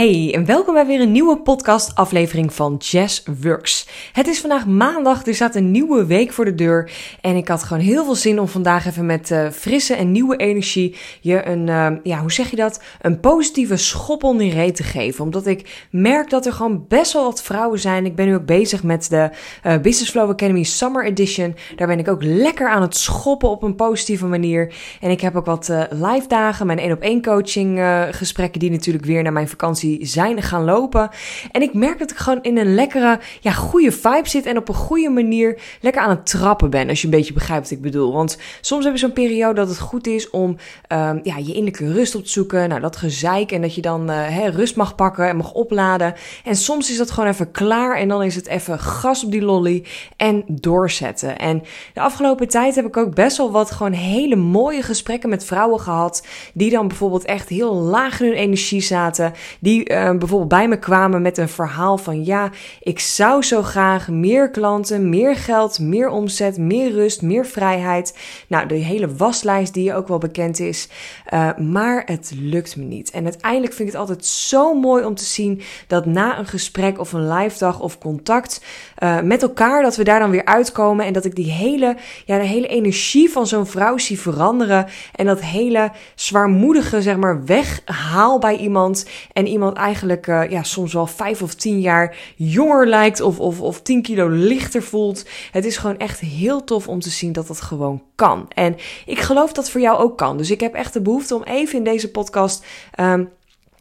Hey, en welkom bij weer een nieuwe podcast-aflevering van Jazz Works. Het is vandaag maandag, er staat een nieuwe week voor de deur. En ik had gewoon heel veel zin om vandaag even met uh, frisse en nieuwe energie je een, uh, ja, hoe zeg je dat? Een positieve schop onder je reet te geven. Omdat ik merk dat er gewoon best wel wat vrouwen zijn. Ik ben nu ook bezig met de uh, Business Flow Academy Summer Edition. Daar ben ik ook lekker aan het schoppen op een positieve manier. En ik heb ook wat live dagen, mijn één op één coaching gesprekken die natuurlijk weer naar mijn vakantie zijn gaan lopen. En ik merk dat ik gewoon in een lekkere, ja, goede vibe zit en op een goede manier lekker aan het trappen ben. Als je een beetje begrijpt wat ik bedoel. Want soms heb je zo'n periode dat het goed is om um, ja, je innerlijke rust op te zoeken. Nou, dat gezeik en dat je dan uh, rust mag pakken en mag opladen. En soms is dat gewoon even klaar en dan is het even gas op die lolly en doorzetten. En de afgelopen tijd heb ik ook best wel wat gewoon hele mooie gesprekken met vrouwen gehad. Die dan bijvoorbeeld echt heel laag in hun energie zaten. Die uh, bijvoorbeeld bij me kwamen met een verhaal van ja, ik zou zo graag meer klanten, meer geld, meer omzet, meer rust, meer vrijheid. Nou, de hele waslijst die ook wel bekend is. Uh, maar het lukt me niet. En uiteindelijk vind ik het altijd zo mooi om te zien dat na een gesprek of een live dag of contact uh, met elkaar, dat we daar dan weer uitkomen en dat ik die hele, ja, de hele energie van zo'n vrouw zie veranderen en dat hele zwaarmoedige, zeg maar, weghaal bij iemand en iemand iemand eigenlijk uh, ja, soms wel vijf of tien jaar jonger lijkt of, of, of tien kilo lichter voelt. Het is gewoon echt heel tof om te zien dat dat gewoon kan. En ik geloof dat voor jou ook kan. Dus ik heb echt de behoefte om even in deze podcast um,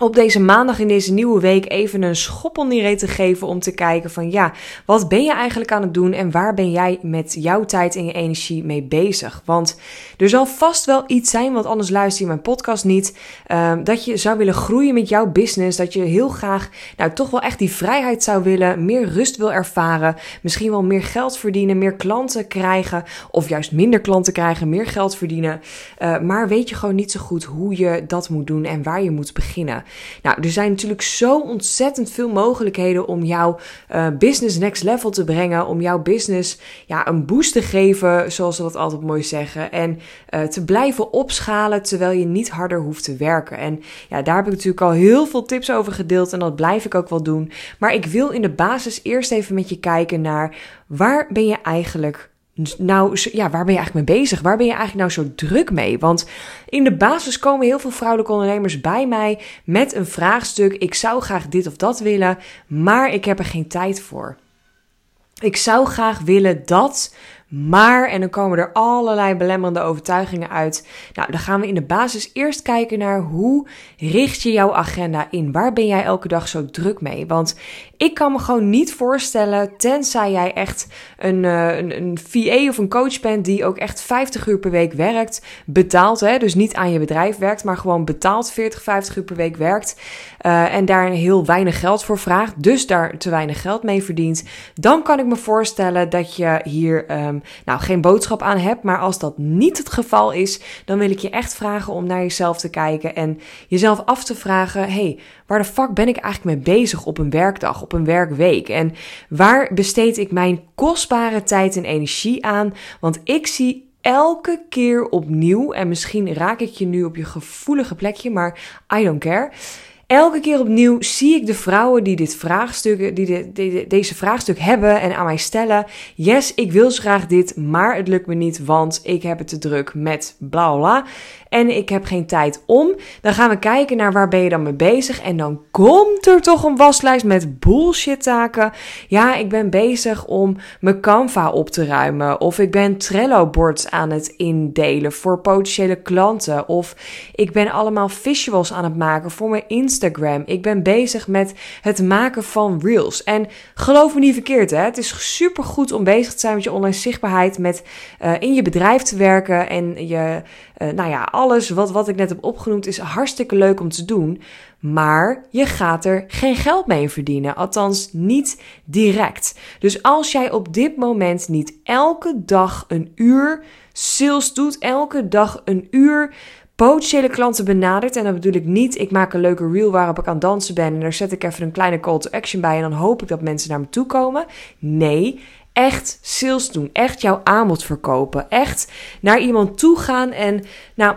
op deze maandag in deze nieuwe week even een schop onder je te geven om te kijken van ja, wat ben je eigenlijk aan het doen en waar ben jij met jouw tijd en je energie mee bezig? Want er zal vast wel iets zijn, want anders luister je mijn podcast niet, uh, dat je zou willen groeien met jouw business, dat je heel graag nou toch wel echt die vrijheid zou willen, meer rust wil ervaren, misschien wel meer geld verdienen, meer klanten krijgen of juist minder klanten krijgen, meer geld verdienen, uh, maar weet je gewoon niet zo goed hoe je dat moet doen en waar je moet beginnen. Nou, er zijn natuurlijk zo ontzettend veel mogelijkheden om jouw uh, business next level te brengen. Om jouw business ja, een boost te geven, zoals ze dat altijd mooi zeggen. En uh, te blijven opschalen terwijl je niet harder hoeft te werken. En ja, daar heb ik natuurlijk al heel veel tips over gedeeld en dat blijf ik ook wel doen. Maar ik wil in de basis eerst even met je kijken naar waar ben je eigenlijk nou, ja, waar ben je eigenlijk mee bezig? Waar ben je eigenlijk nou zo druk mee? Want in de basis komen heel veel vrouwelijke ondernemers bij mij met een vraagstuk. Ik zou graag dit of dat willen, maar ik heb er geen tijd voor. Ik zou graag willen dat, maar, en dan komen er allerlei belemmerende overtuigingen uit. Nou, dan gaan we in de basis eerst kijken naar hoe richt je jouw agenda in? Waar ben jij elke dag zo druk mee? Want ik kan me gewoon niet voorstellen, tenzij jij echt een, uh, een, een VA of een coach bent die ook echt 50 uur per week werkt, betaald, hè, dus niet aan je bedrijf werkt, maar gewoon betaald 40, 50 uur per week werkt uh, en daar heel weinig geld voor vraagt, dus daar te weinig geld mee verdient, dan kan ik me voorstellen dat je hier um, nou geen boodschap aan hebt. Maar als dat niet het geval is, dan wil ik je echt vragen om naar jezelf te kijken en jezelf af te vragen: hey, waar de fuck ben ik eigenlijk mee bezig op een werkdag? op een werkweek? En waar besteed ik mijn kostbare tijd en energie aan? Want ik zie elke keer opnieuw, en misschien raak ik je nu op je gevoelige plekje, maar I don't care. Elke keer opnieuw zie ik de vrouwen die dit vraagstuk, die, de, die deze vraagstuk hebben en aan mij stellen. Yes, ik wil graag dit, maar het lukt me niet, want ik heb het te druk met bla bla en ik heb geen tijd om. Dan gaan we kijken naar waar ben je dan mee bezig. En dan komt er toch een waslijst met bullshit taken. Ja, ik ben bezig om mijn Canva op te ruimen. Of ik ben Trello boards aan het indelen voor potentiële klanten. Of ik ben allemaal visuals aan het maken voor mijn Instagram. Ik ben bezig met het maken van reels. En geloof me niet verkeerd, hè? het is super goed om bezig te zijn met je online zichtbaarheid. Met uh, in je bedrijf te werken en je, uh, nou ja, alles wat, wat ik net heb opgenoemd is hartstikke leuk om te doen. Maar je gaat er geen geld mee verdienen. Althans, niet direct. Dus als jij op dit moment niet elke dag een uur sales doet, elke dag een uur potentiële klanten benadert. En dan bedoel ik niet, ik maak een leuke reel waarop ik aan dansen ben. En daar zet ik even een kleine call to action bij. En dan hoop ik dat mensen naar me toe komen. Nee, echt sales doen. Echt jouw aanbod verkopen. Echt naar iemand toe gaan en, nou,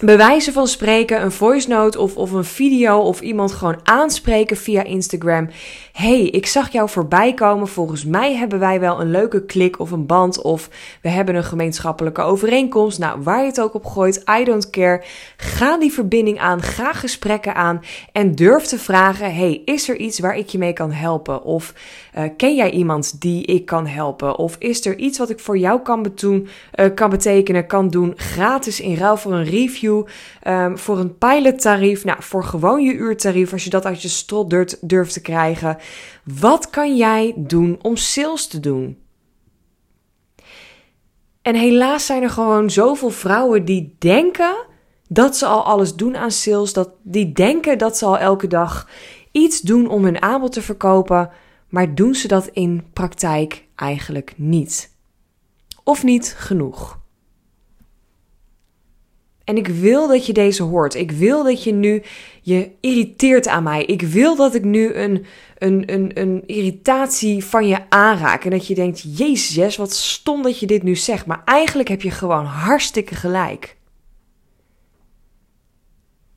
bewijzen van spreken, een voice note of, of een video of iemand gewoon aanspreken via Instagram. hey, ik zag jou voorbij komen. Volgens mij hebben wij wel een leuke klik of een band of we hebben een gemeenschappelijke overeenkomst. Nou, waar je het ook op gooit, I don't care. Ga die verbinding aan, ga gesprekken aan en durf te vragen: hey, is er iets waar ik je mee kan helpen? Of uh, ken jij iemand die ik kan helpen? Of is er iets wat ik voor jou kan, betoen, uh, kan betekenen, kan doen, gratis in ruil voor een review? Ehm, voor een pilottarief, nou, voor gewoon je uurtarief, als je dat uit je strot durft, durft te krijgen. Wat kan jij doen om sales te doen? En helaas zijn er gewoon zoveel vrouwen die denken dat ze al alles doen aan sales, dat die denken dat ze al elke dag iets doen om hun aanbod te verkopen, maar doen ze dat in praktijk eigenlijk niet. Of niet genoeg. En ik wil dat je deze hoort. Ik wil dat je nu je irriteert aan mij. Ik wil dat ik nu een, een, een, een irritatie van je aanraak. En dat je denkt: Jezus, wat stom dat je dit nu zegt. Maar eigenlijk heb je gewoon hartstikke gelijk.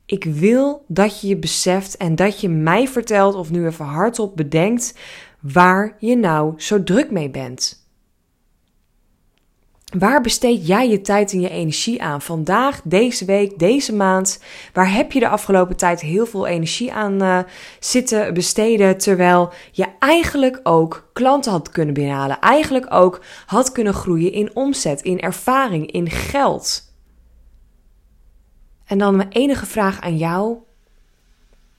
Ik wil dat je je beseft en dat je mij vertelt, of nu even hardop bedenkt, waar je nou zo druk mee bent. Waar besteed jij je tijd en je energie aan? Vandaag, deze week, deze maand. Waar heb je de afgelopen tijd heel veel energie aan uh, zitten besteden? Terwijl je eigenlijk ook klanten had kunnen binnenhalen. Eigenlijk ook had kunnen groeien in omzet, in ervaring, in geld. En dan mijn enige vraag aan jou: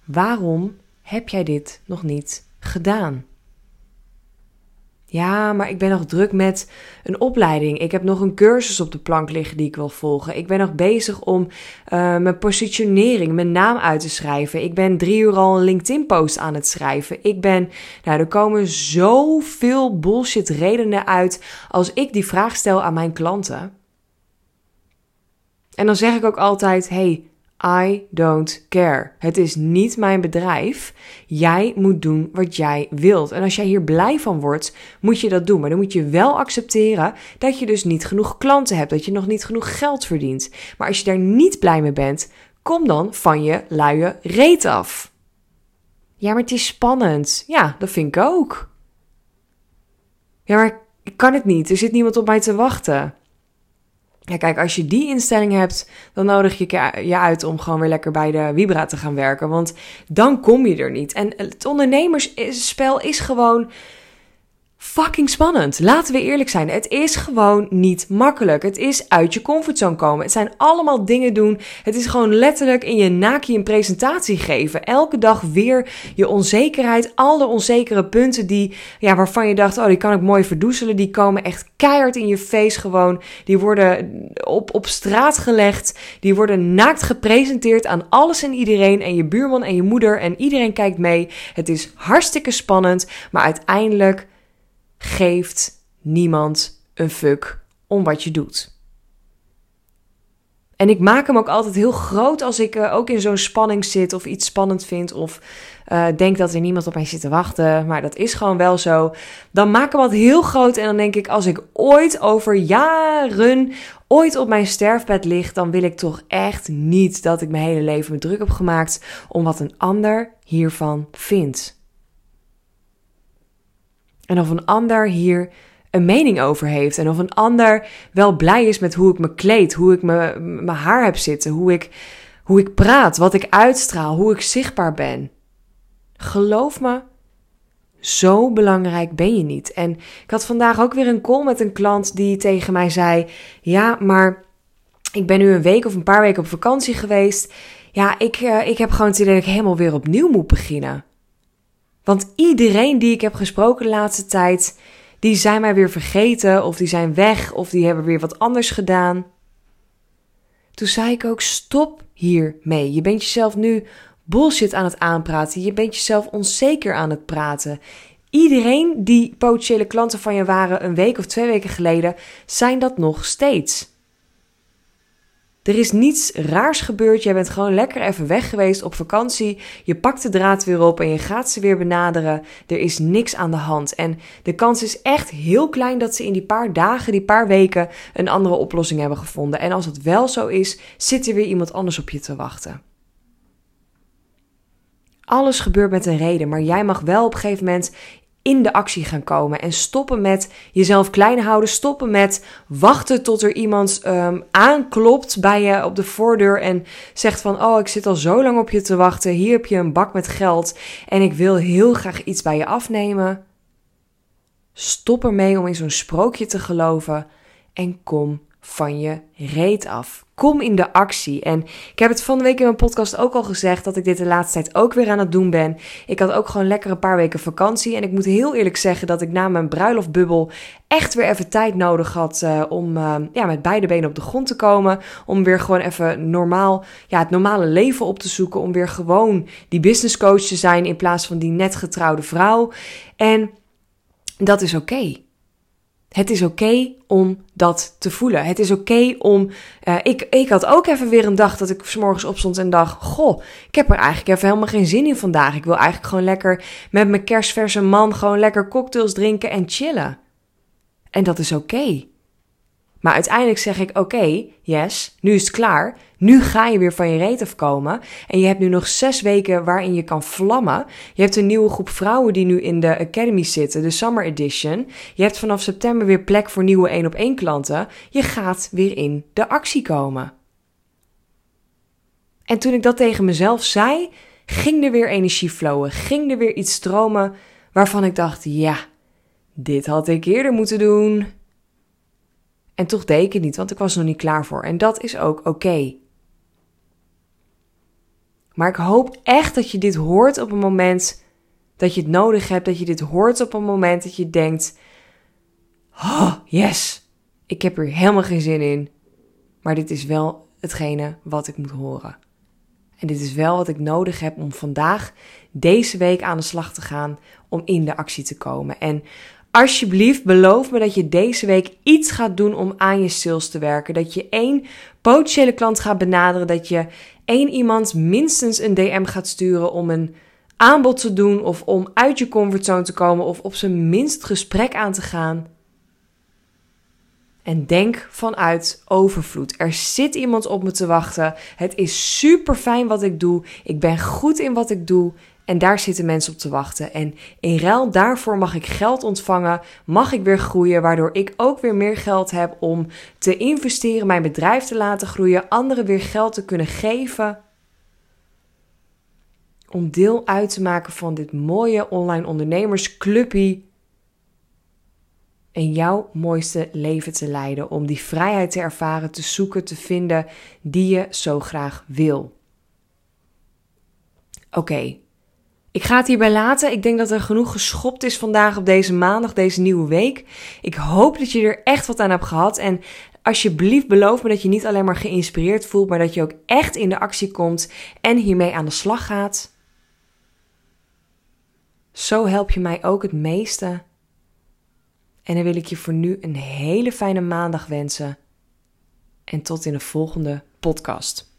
waarom heb jij dit nog niet gedaan? Ja, maar ik ben nog druk met een opleiding. Ik heb nog een cursus op de plank liggen die ik wil volgen. Ik ben nog bezig om uh, mijn positionering, mijn naam uit te schrijven. Ik ben drie uur al een LinkedIn-post aan het schrijven. Ik ben, nou, er komen zoveel bullshit redenen uit als ik die vraag stel aan mijn klanten. En dan zeg ik ook altijd: hey, I don't care. Het is niet mijn bedrijf. Jij moet doen wat jij wilt. En als jij hier blij van wordt, moet je dat doen. Maar dan moet je wel accepteren dat je dus niet genoeg klanten hebt, dat je nog niet genoeg geld verdient. Maar als je daar niet blij mee bent, kom dan van je luie reet af. Ja, maar het is spannend. Ja, dat vind ik ook. Ja, maar ik kan het niet. Er zit niemand op mij te wachten. Ja, kijk, als je die instelling hebt, dan nodig je je uit om gewoon weer lekker bij de Vibra te gaan werken. Want dan kom je er niet. En het ondernemersspel is gewoon fucking spannend. Laten we eerlijk zijn. Het is gewoon niet makkelijk. Het is uit je comfortzone komen. Het zijn allemaal dingen doen. Het is gewoon letterlijk in je naakje een presentatie geven. Elke dag weer je onzekerheid. Alle onzekere punten die, ja, waarvan je dacht, oh, die kan ik mooi verdoezelen. Die komen echt keihard in je face gewoon. Die worden op, op straat gelegd. Die worden naakt gepresenteerd aan alles en iedereen. En je buurman en je moeder en iedereen kijkt mee. Het is hartstikke spannend. Maar uiteindelijk geeft niemand een fuck om wat je doet. En ik maak hem ook altijd heel groot als ik uh, ook in zo'n spanning zit of iets spannend vind of uh, denk dat er niemand op mij zit te wachten. Maar dat is gewoon wel zo. Dan maak ik hem altijd heel groot en dan denk ik als ik ooit over jaren ooit op mijn sterfbed lig, dan wil ik toch echt niet dat ik mijn hele leven me druk heb gemaakt om wat een ander hiervan vindt. En of een ander hier een mening over heeft. En of een ander wel blij is met hoe ik me kleed, hoe ik mijn haar heb zitten, hoe ik, hoe ik praat, wat ik uitstraal, hoe ik zichtbaar ben. Geloof me, zo belangrijk ben je niet. En ik had vandaag ook weer een call met een klant die tegen mij zei: Ja, maar ik ben nu een week of een paar weken op vakantie geweest. Ja, ik, uh, ik heb gewoon het idee dat ik helemaal weer opnieuw moet beginnen. Want iedereen die ik heb gesproken de laatste tijd, die zijn mij weer vergeten of die zijn weg of die hebben weer wat anders gedaan. Toen zei ik ook: stop hiermee. Je bent jezelf nu bullshit aan het aanpraten. Je bent jezelf onzeker aan het praten. Iedereen die potentiële klanten van je waren een week of twee weken geleden, zijn dat nog steeds. Er is niets raars gebeurd. Jij bent gewoon lekker even weg geweest op vakantie. Je pakt de draad weer op en je gaat ze weer benaderen. Er is niks aan de hand. En de kans is echt heel klein dat ze in die paar dagen, die paar weken, een andere oplossing hebben gevonden. En als het wel zo is, zit er weer iemand anders op je te wachten. Alles gebeurt met een reden, maar jij mag wel op een gegeven moment in de actie gaan komen. En stoppen met jezelf klein houden. Stoppen met wachten tot er iemand um, aanklopt bij je op de voordeur en zegt van... Oh, ik zit al zo lang op je te wachten. Hier heb je een bak met geld en ik wil heel graag iets bij je afnemen. Stop ermee om in zo'n sprookje te geloven en kom van je reet af. Kom in de actie. En ik heb het van de week in mijn podcast ook al gezegd dat ik dit de laatste tijd ook weer aan het doen ben. Ik had ook gewoon lekker een paar weken vakantie. En ik moet heel eerlijk zeggen dat ik na mijn bruiloftbubbel echt weer even tijd nodig had uh, om uh, ja, met beide benen op de grond te komen. Om weer gewoon even normaal, ja, het normale leven op te zoeken. Om weer gewoon die business coach te zijn in plaats van die net getrouwde vrouw. En dat is oké. Het is oké om dat te voelen. Het is oké om. Uh, ik, ik had ook even weer een dag dat ik s morgens opstond en dacht: Goh, ik heb er eigenlijk even helemaal geen zin in vandaag. Ik wil eigenlijk gewoon lekker met mijn kerstverse man gewoon lekker cocktails drinken en chillen. En dat is oké. Maar uiteindelijk zeg ik: Oké, yes, nu is het klaar. Nu ga je weer van je reet afkomen. En je hebt nu nog zes weken waarin je kan vlammen. Je hebt een nieuwe groep vrouwen die nu in de Academy zitten, de Summer Edition. Je hebt vanaf september weer plek voor nieuwe 1 op 1 klanten. Je gaat weer in de actie komen. En toen ik dat tegen mezelf zei, ging er weer energie flowen. Ging er weer iets stromen waarvan ik dacht: ja, dit had ik eerder moeten doen. En toch deed ik het niet, want ik was nog niet klaar voor. En dat is ook oké. Maar ik hoop echt dat je dit hoort op een moment dat je het nodig hebt. Dat je dit hoort op een moment dat je denkt: Oh, yes, ik heb er helemaal geen zin in. Maar dit is wel hetgene wat ik moet horen. En dit is wel wat ik nodig heb om vandaag, deze week aan de slag te gaan, om in de actie te komen. En alsjeblieft, beloof me dat je deze week iets gaat doen om aan je sales te werken. Dat je één potentiële klant gaat benaderen. Dat je één iemand minstens een DM gaat sturen om een aanbod te doen. Of om uit je comfortzone te komen. Of op zijn minst gesprek aan te gaan. En denk vanuit overvloed. Er zit iemand op me te wachten. Het is super fijn wat ik doe. Ik ben goed in wat ik doe. En daar zitten mensen op te wachten. En in ruil daarvoor mag ik geld ontvangen, mag ik weer groeien, waardoor ik ook weer meer geld heb om te investeren, mijn bedrijf te laten groeien, anderen weer geld te kunnen geven. Om deel uit te maken van dit mooie online ondernemersclubje. En jouw mooiste leven te leiden. Om die vrijheid te ervaren, te zoeken, te vinden die je zo graag wil. Oké, ik ga het hierbij laten. Ik denk dat er genoeg geschopt is vandaag op deze maandag, deze nieuwe week. Ik hoop dat je er echt wat aan hebt gehad. En alsjeblieft beloof me dat je niet alleen maar geïnspireerd voelt, maar dat je ook echt in de actie komt en hiermee aan de slag gaat. Zo help je mij ook het meeste. En dan wil ik je voor nu een hele fijne maandag wensen. En tot in de volgende podcast.